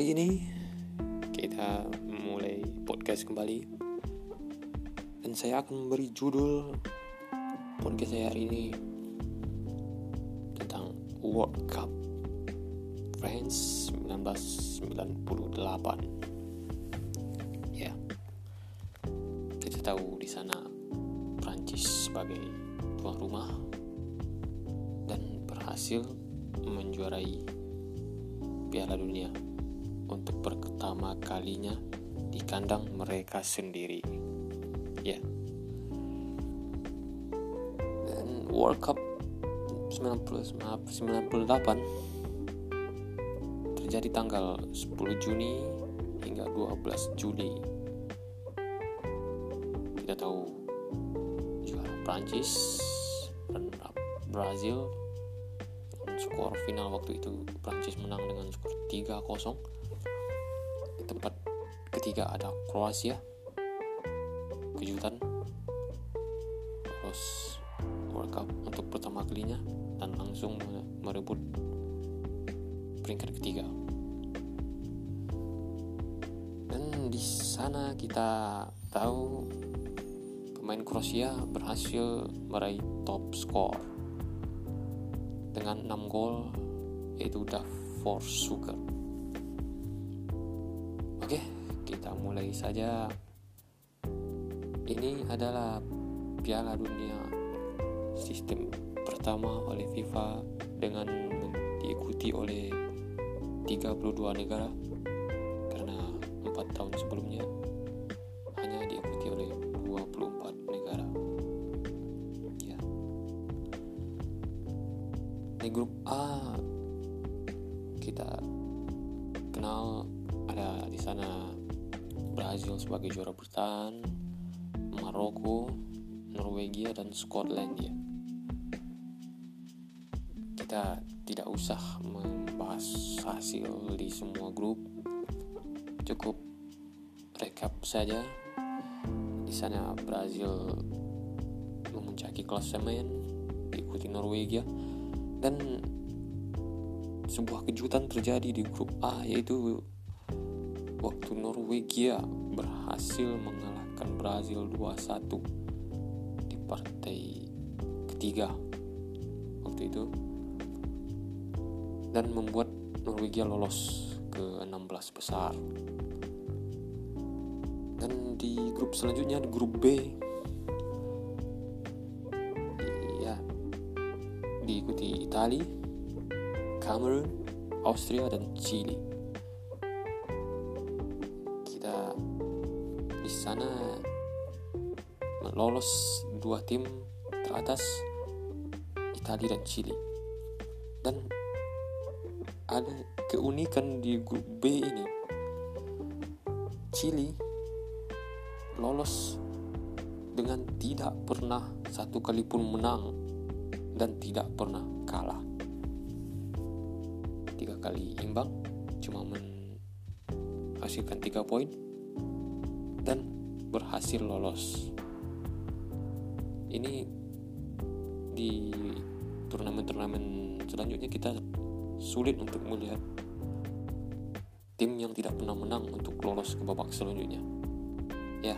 hari ini. Kita mulai podcast kembali. Dan saya akan memberi judul podcast saya hari ini tentang World Cup France 1998. Ya, kita tahu di sana Prancis sebagai tuan rumah dan berhasil menjuarai Piala Dunia pertama kalinya di kandang mereka sendiri. Ya. Dan World Cup 90 maaf 98 terjadi tanggal 10 Juni hingga 12 Juli. Kita tahu juara Prancis Brazil skor final waktu itu Prancis menang dengan skor 3-0 tempat ketiga ada Kroasia kejutan lolos World Cup untuk pertama kalinya dan langsung merebut peringkat ketiga. Dan di sana kita tahu pemain Kroasia berhasil meraih top skor dengan 6 gol yaitu Davor Sugar kita mulai saja. Ini adalah Piala Dunia sistem pertama oleh FIFA dengan diikuti oleh 32 negara karena empat tahun sebelumnya hanya diikuti oleh 24 negara. Ya. Di grup A kita kenal ada di sana Brazil sebagai juara bertahan, Maroko, Norwegia dan Skotlandia. Kita tidak usah membahas hasil di semua grup, cukup recap saja. Di sana Brazil memuncaki klasemen, diikuti Norwegia dan sebuah kejutan terjadi di grup A yaitu waktu Norwegia berhasil mengalahkan Brazil 2-1 di partai ketiga waktu itu dan membuat Norwegia lolos ke 16 besar. Dan di grup selanjutnya di grup B ya diikuti Italia, Cameroon, Austria dan Chili lolos dua tim teratas Italia dan Chili. Dan ada keunikan di grup B ini. Chili lolos dengan tidak pernah satu kali pun menang dan tidak pernah kalah. Tiga kali imbang cuma menghasilkan tiga poin dan berhasil lolos. Ini di turnamen-turnamen selanjutnya kita sulit untuk melihat tim yang tidak pernah menang untuk lolos ke babak selanjutnya. Ya,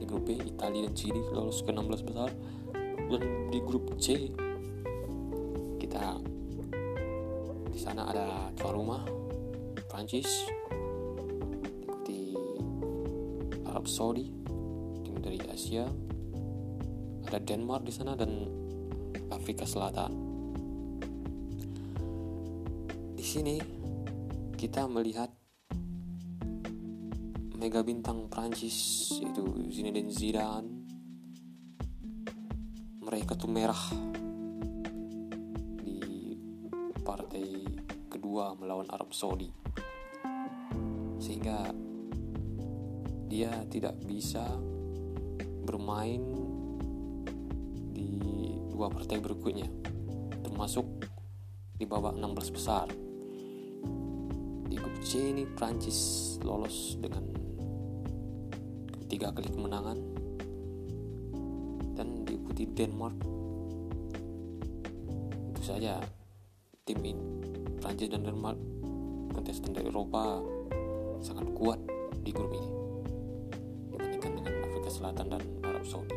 di grup B Italia dan Chili lolos ke 16 besar dan di grup C kita di sana ada tuan rumah Prancis Arab Saudi, tim dari Asia, ada Denmark di sana dan Afrika Selatan. Di sini kita melihat mega bintang Prancis yaitu Zinedine Zidane meraih kartu merah di partai kedua melawan Arab Saudi sehingga dia tidak bisa bermain dua partai berikutnya termasuk di babak 16 besar. Di grup C ini Prancis lolos dengan tiga kali kemenangan. Dan diikuti Denmark. Itu saja tim ini. Prancis dan Denmark kontestan dari Eropa sangat kuat di grup ini. Dibandingkan dengan Afrika Selatan dan Arab Saudi.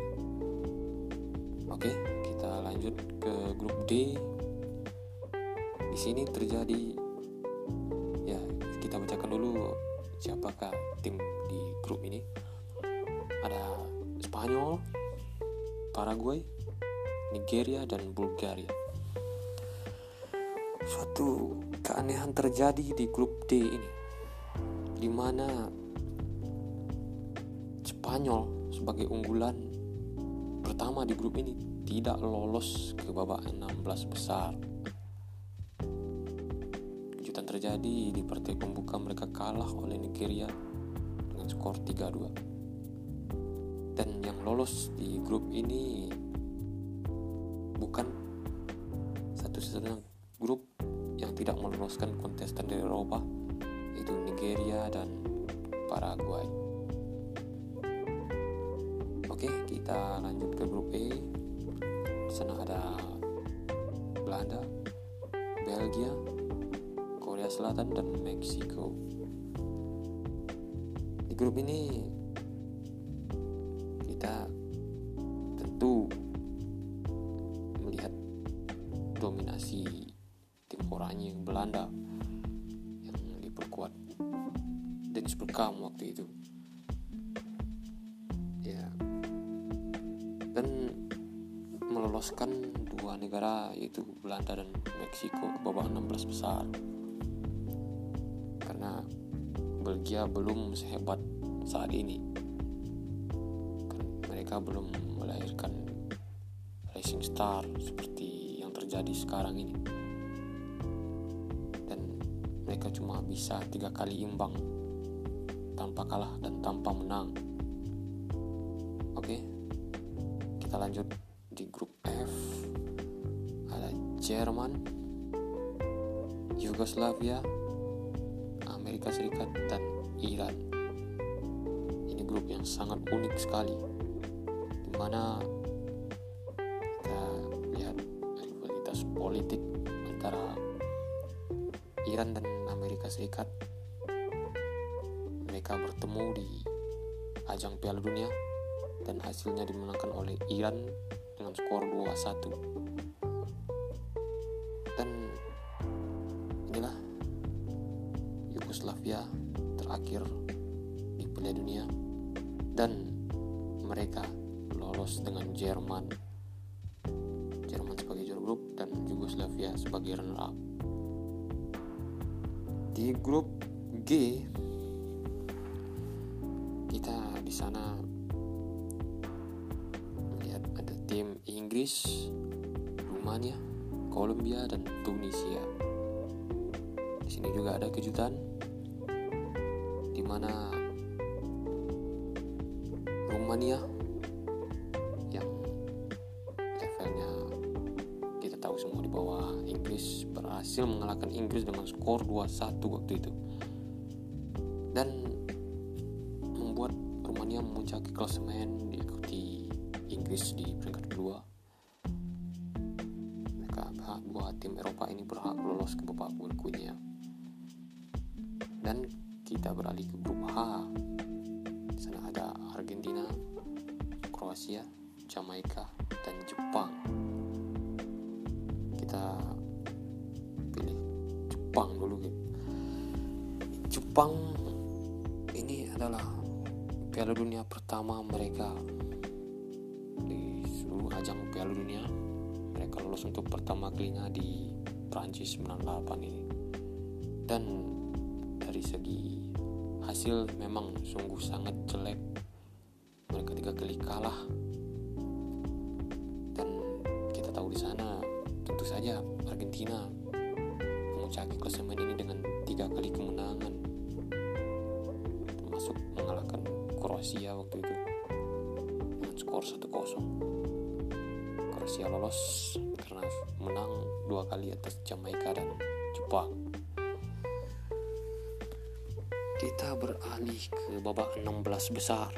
Oke, kita lanjut ke grup D. Di sini terjadi ya kita bacakan dulu siapakah tim di grup ini. Ada Spanyol, Paraguay, Nigeria dan Bulgaria. Suatu keanehan terjadi di grup D ini di mana Spanyol sebagai unggulan pertama di grup ini tidak lolos ke babak 16 besar. Kejutan terjadi di partai pembuka mereka kalah oleh Nigeria dengan skor 3-2. Dan yang lolos di grup ini bukan satu-satunya grup yang tidak meloloskan kontestan dari Eropa yaitu Nigeria dan Paraguay. Oke, kita lanjut ke grup E. Sana ada Belanda, Belgia, Korea Selatan dan Meksiko. Di grup ini yaitu Belanda dan Meksiko ke babak 16 besar. Karena Belgia belum sehebat saat ini. Kan mereka belum melahirkan racing star seperti yang terjadi sekarang ini. Dan mereka cuma bisa tiga kali imbang tanpa kalah dan tanpa menang. Oke kita lanjut Jerman Yugoslavia Amerika Serikat dan Iran. Ini grup yang sangat unik sekali di mana kita lihat rivalitas politik antara Iran dan Amerika Serikat. Mereka bertemu di ajang Piala Dunia dan hasilnya dimenangkan oleh Iran dengan skor 2-1 grup G kita di sana melihat ada tim Inggris, Rumania, Kolombia dan Tunisia. Di sini juga ada kejutan di mana Rumania mengalahkan Inggris dengan skor 2-1 waktu itu. Dan membuat Rumania memuncaki klasemen diikuti Inggris di peringkat kedua. Mereka dua tim Eropa ini berhak lolos ke babak berikutnya. Dan kita beralih ke grup H. Di sana ada Argentina, Kroasia, Jamaika, dan Jepang. Kita Jepang ini adalah Piala Dunia pertama mereka di seluruh ajang Piala Dunia. Mereka lolos untuk pertama kalinya di Prancis 98 ini. Dan dari segi hasil memang sungguh sangat jelek. Mereka tiga kali kalah. Dan kita tahu di sana tentu saja Argentina memuncaki klasemen ini dengan tiga kali kemenangan termasuk mengalahkan Kroasia waktu itu. Dengan skor 1-0 Kroasia lolos karena menang dua kali atas Jamaika dan Jepang. Kita beralih ke babak 16 besar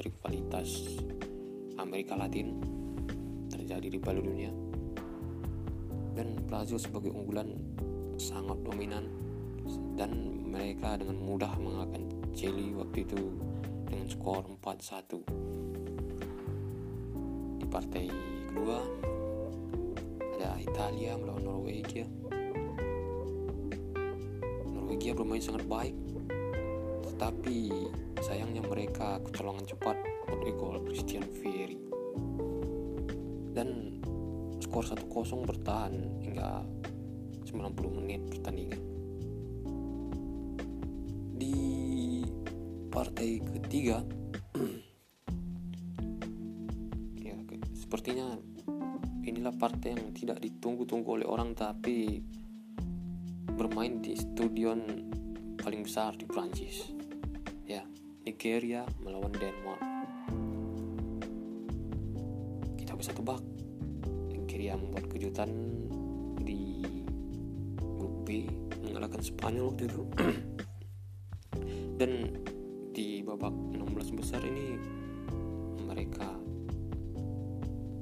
rivalitas Amerika Latin terjadi di Piala Dunia. Dan Brazil sebagai unggulan sangat dominan dan mereka dengan mudah mengalahkan Chile waktu itu dengan skor 4-1 di partai kedua ada Italia melawan Norwegia. Norwegia bermain sangat baik tetapi sayangnya mereka kecolongan cepat oleh gol Christian Vieri dan skor 1-0 bertahan hingga 90 menit pertandingan. Di partai ketiga ya sepertinya inilah partai yang tidak ditunggu-tunggu oleh orang tapi bermain di stadion paling besar di Prancis Nigeria melawan Denmark. Kita bisa tebak. Nigeria membuat kejutan di grup B mengalahkan Spanyol waktu itu. Dan di babak 16 besar ini mereka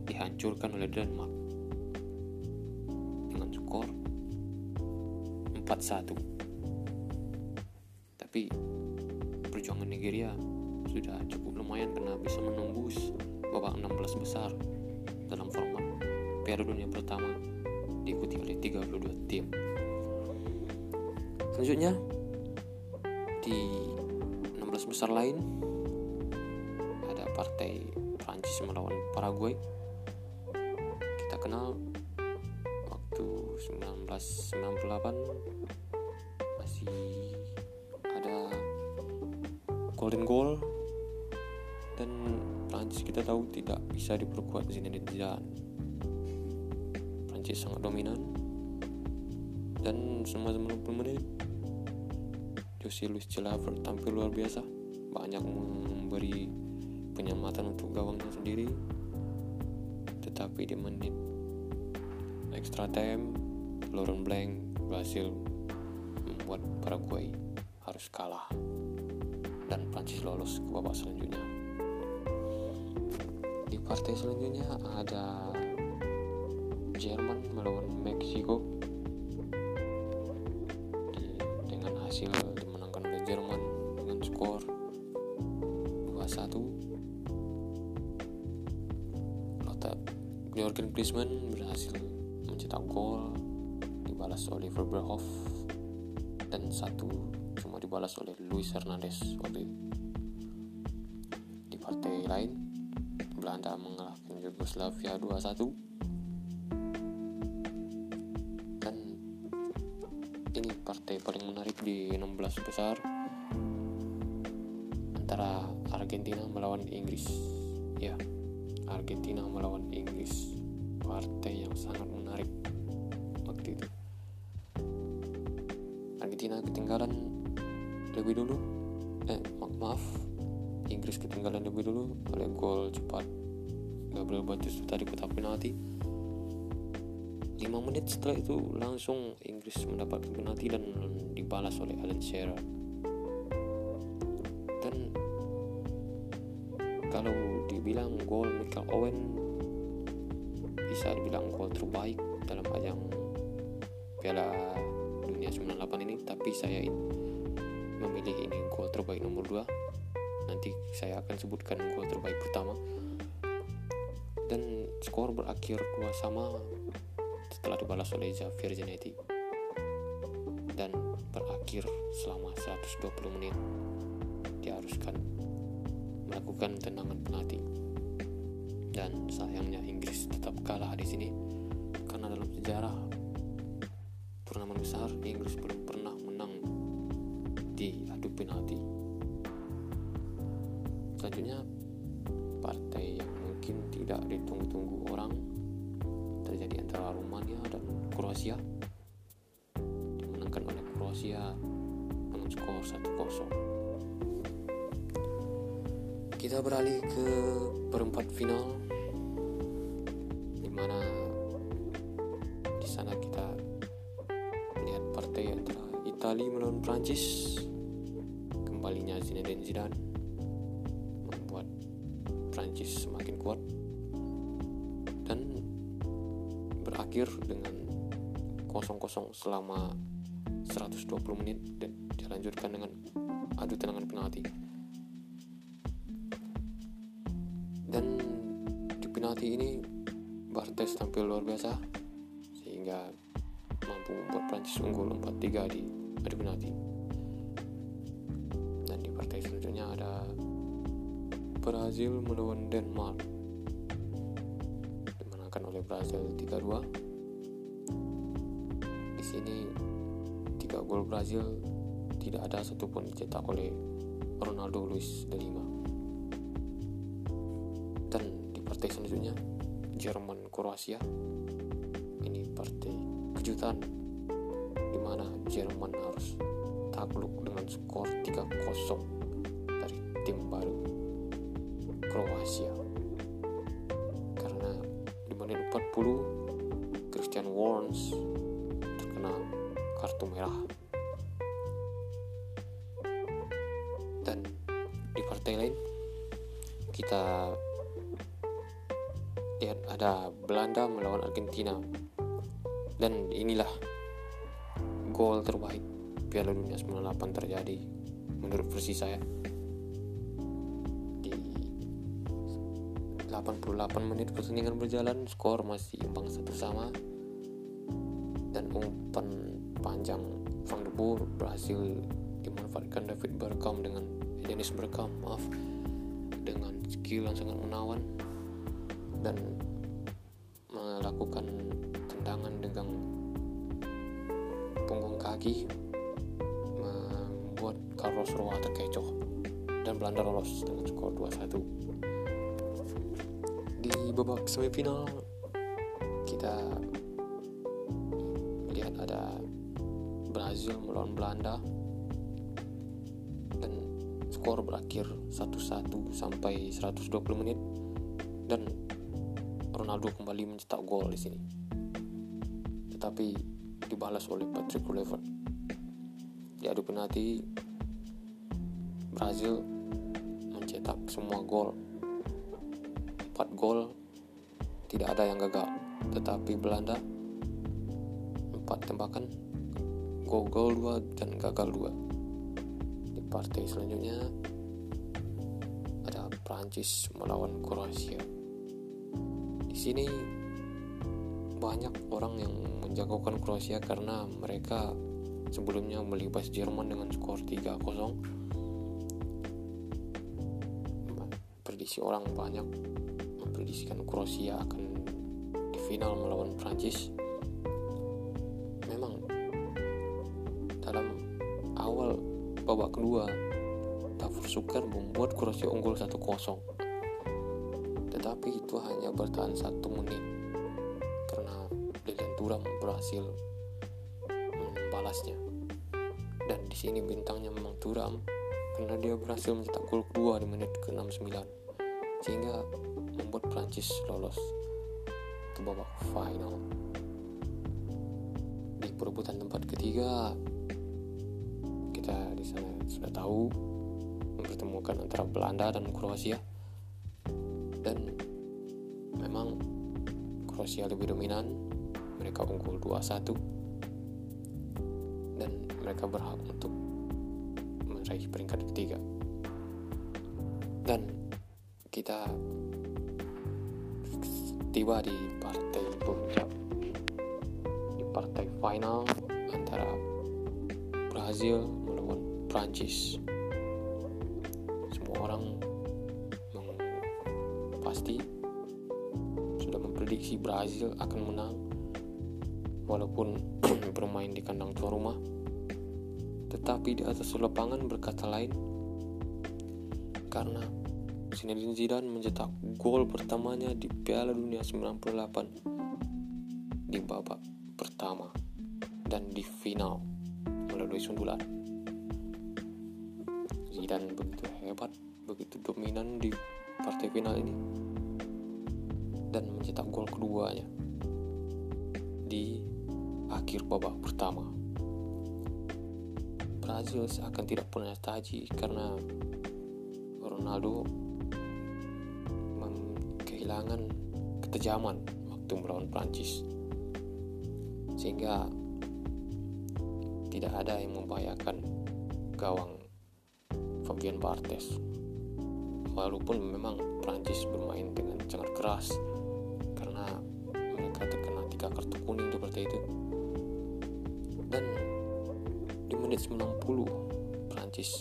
dihancurkan oleh Denmark dengan skor 4-1 tapi perjuangan Nigeria sudah cukup lumayan karena bisa menembus babak 16 besar dalam format Piala Dunia pertama diikuti oleh 32 tim. Selanjutnya di 16 besar lain ada partai Prancis melawan Paraguay. Golden goal dan Prancis kita tahu tidak bisa diperkuat Zinedine Zidane. Prancis sangat dominan. Dan selama 90 menit Jose Luis Chilavert tampil luar biasa. Banyak memberi penyelamatan untuk gawangnya sendiri. Tetapi di menit extra time Laurent Blanc berhasil membuat Paraguay harus kalah dan Prancis lolos ke babak selanjutnya. Di partai selanjutnya ada Jerman melawan Meksiko. Dengan hasil dimenangkan oleh Jerman dengan skor 2-1 Lothar Jürgen Klinsmann berhasil mencetak gol dibalas oleh Verberhoff dan satu dibalas oleh Luis Hernandez waktu itu. Di partai lain Belanda mengalahkan Yugoslavia 2-1 dan ini partai paling menarik di 16 besar antara Argentina melawan Inggris. Ya Argentina melawan Inggris. Partai yang sangat menarik waktu itu. Argentina ketinggalan lebih dulu. Eh ma- maaf. Inggris ketinggalan lebih dulu. Oleh gol cepat. Gabriel Batistuta di kotak penalti. 5 menit setelah itu langsung Inggris mendapatkan penalti dan dibalas oleh Alan Shearer. Dan kalau dibilang gol Michael Owen bisa dibilang gol terbaik dalam ajang Piala Dunia 98 ini. Tapi saya memilih ini gol terbaik nomor 2 nanti saya akan sebutkan gol terbaik pertama. Dan skor berakhir dua sama setelah dibalas oleh Javier Zanetti. Dan berakhir selama 120 menit diharuskan melakukan tendangan penalti. Dan sayangnya Inggris tetap kalah di sini. Karena dalam sejarah turnamen besar Inggris belum penalti. Selanjutnya partai yang mungkin tidak ditunggu-tunggu orang terjadi antara Rumania dan Kroasia. Dimenangkan oleh Kroasia dengan skor 1-0 kita beralih ke perempat final di mana di sana kita melihat partai antara Italia melawan Prancis Zinedine Zidane membuat Prancis semakin kuat dan berakhir dengan kosong-kosong selama 120 menit dan dilanjutkan dengan adu tendangan penalti. Dan di penalti ini Bartes tampil luar biasa sehingga mampu membuat Prancis unggul 4-3 di adu penalti. dan selanjutnya ada Brazil melawan Denmark. Dimenangkan oleh Brazil 3-2 di sini tiga gol Brazil tidak ada satupun dicetak oleh Ronaldo Luis de Lima. Dan di partai selanjutnya Jerman Kroasia. Ini partai kejutan di mana Jerman harus takluk dengan skor 3-0 Kroasia karena di menit 40 Christian Warnes terkena kartu merah. Dan di partai lain kita lihat ada Belanda melawan Argentina. Dan inilah gol terbaik Piala Dunia 98 terjadi menurut versi saya 88 menit pertandingan berjalan skor masih imbang satu sama. Dan umpan panjang Van de Boer berhasil dimanfaatkan David Bergkamp dengan Dennis Bergkamp maaf dengan skill yang sangat menawan dan melakukan tendangan dengan punggung kaki membuat Carlos Roa terkecoh dan Belanda lolos dengan skor 2-1 di babak semifinal kita lihat ada Brazil melawan Belanda. Dan skor berakhir 1-1 sampai 120 menit. Dan Ronaldo kembali mencetak gol di sini. Tetapi dibalas oleh Patrick Kluivert di adu penalti Brazil mencetak semua gol. 4 gol tidak ada yang gagal tetapi Belanda 4 tembakan gol gol 2 dan gagal 2 di partai selanjutnya ada Prancis melawan Kroasia. Di sini banyak orang yang menjagokan Kroasia karena mereka sebelumnya melibas Jerman dengan skor 3-0 prediksi orang banyak memprediksikan Kroasia akan di final melawan Prancis memang dalam awal babak kedua Davor Suker membuat Kroasia unggul 1-0 tetapi itu hanya bertahan satu menit karena Lilian Thuram berhasil membalasnya. Dan di sini bintangnya memang Thuram karena dia berhasil mencetak gol kedua di menit ke-69 sehingga membuat Prancis lolos ke babak final. Di perebutan tempat ketiga kita di sana sudah tahu mempertemukan antara Belanda dan Kroasia. Dan memang Kroasia lebih dominan mereka unggul 2-1 dan mereka berhak untuk meraih peringkat ketiga. Dan kita tiba di partai puncak di partai final antara Brazil melawan Prancis. Semua orang pasti sudah memprediksi Brazil akan menang walaupun bermain di kandang tuan rumah. Tetapi di atas lapangan berkata lain karena Zinedine Zidane mencetak gol pertamanya di Piala Dunia 98 di babak pertama dan di final melalui sundulan. Zidane begitu hebat, begitu dominan di partai final ini dan mencetak gol keduanya di akhir babak pertama. Brazil seakan tidak pernah taji karena Ronaldo kehilangan ketejaman waktu melawan Prancis sehingga tidak ada yang membahayakan gawang Fabian Barthez. Walaupun memang Prancis bermain dengan sangat keras karena mereka terkena tiga kartu kuning seperti itu. Dan di menit 90 Prancis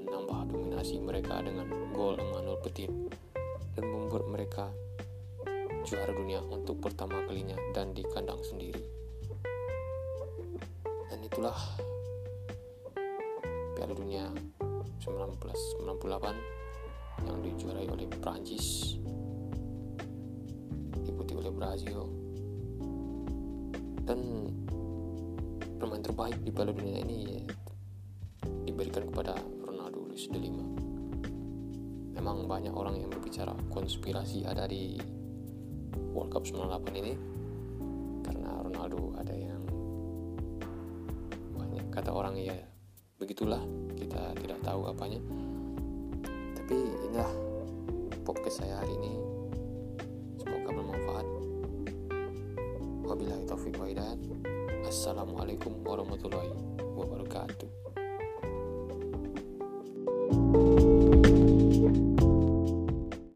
menambah dominasi mereka dengan gol Emmanuel Petit membuat mereka juara dunia untuk pertama kalinya dan di kandang sendiri. Dan itulah Piala Dunia 1998 yang dijuarai oleh Prancis diikuti oleh Brazil dan pemain terbaik di Piala Dunia ini diberikan kepada Ronaldo Luis de Lima memang banyak orang yang berbicara konspirasi ada di World Cup 98 ini. Karena Ronaldo ada yang banyak kata orang ya begitulah kita tidak tahu apanya. Tapi inilah podcast saya hari ini. Semoga bermanfaat. Wabillahi taufiq wa hidayah assalamualaikum warahmatullahi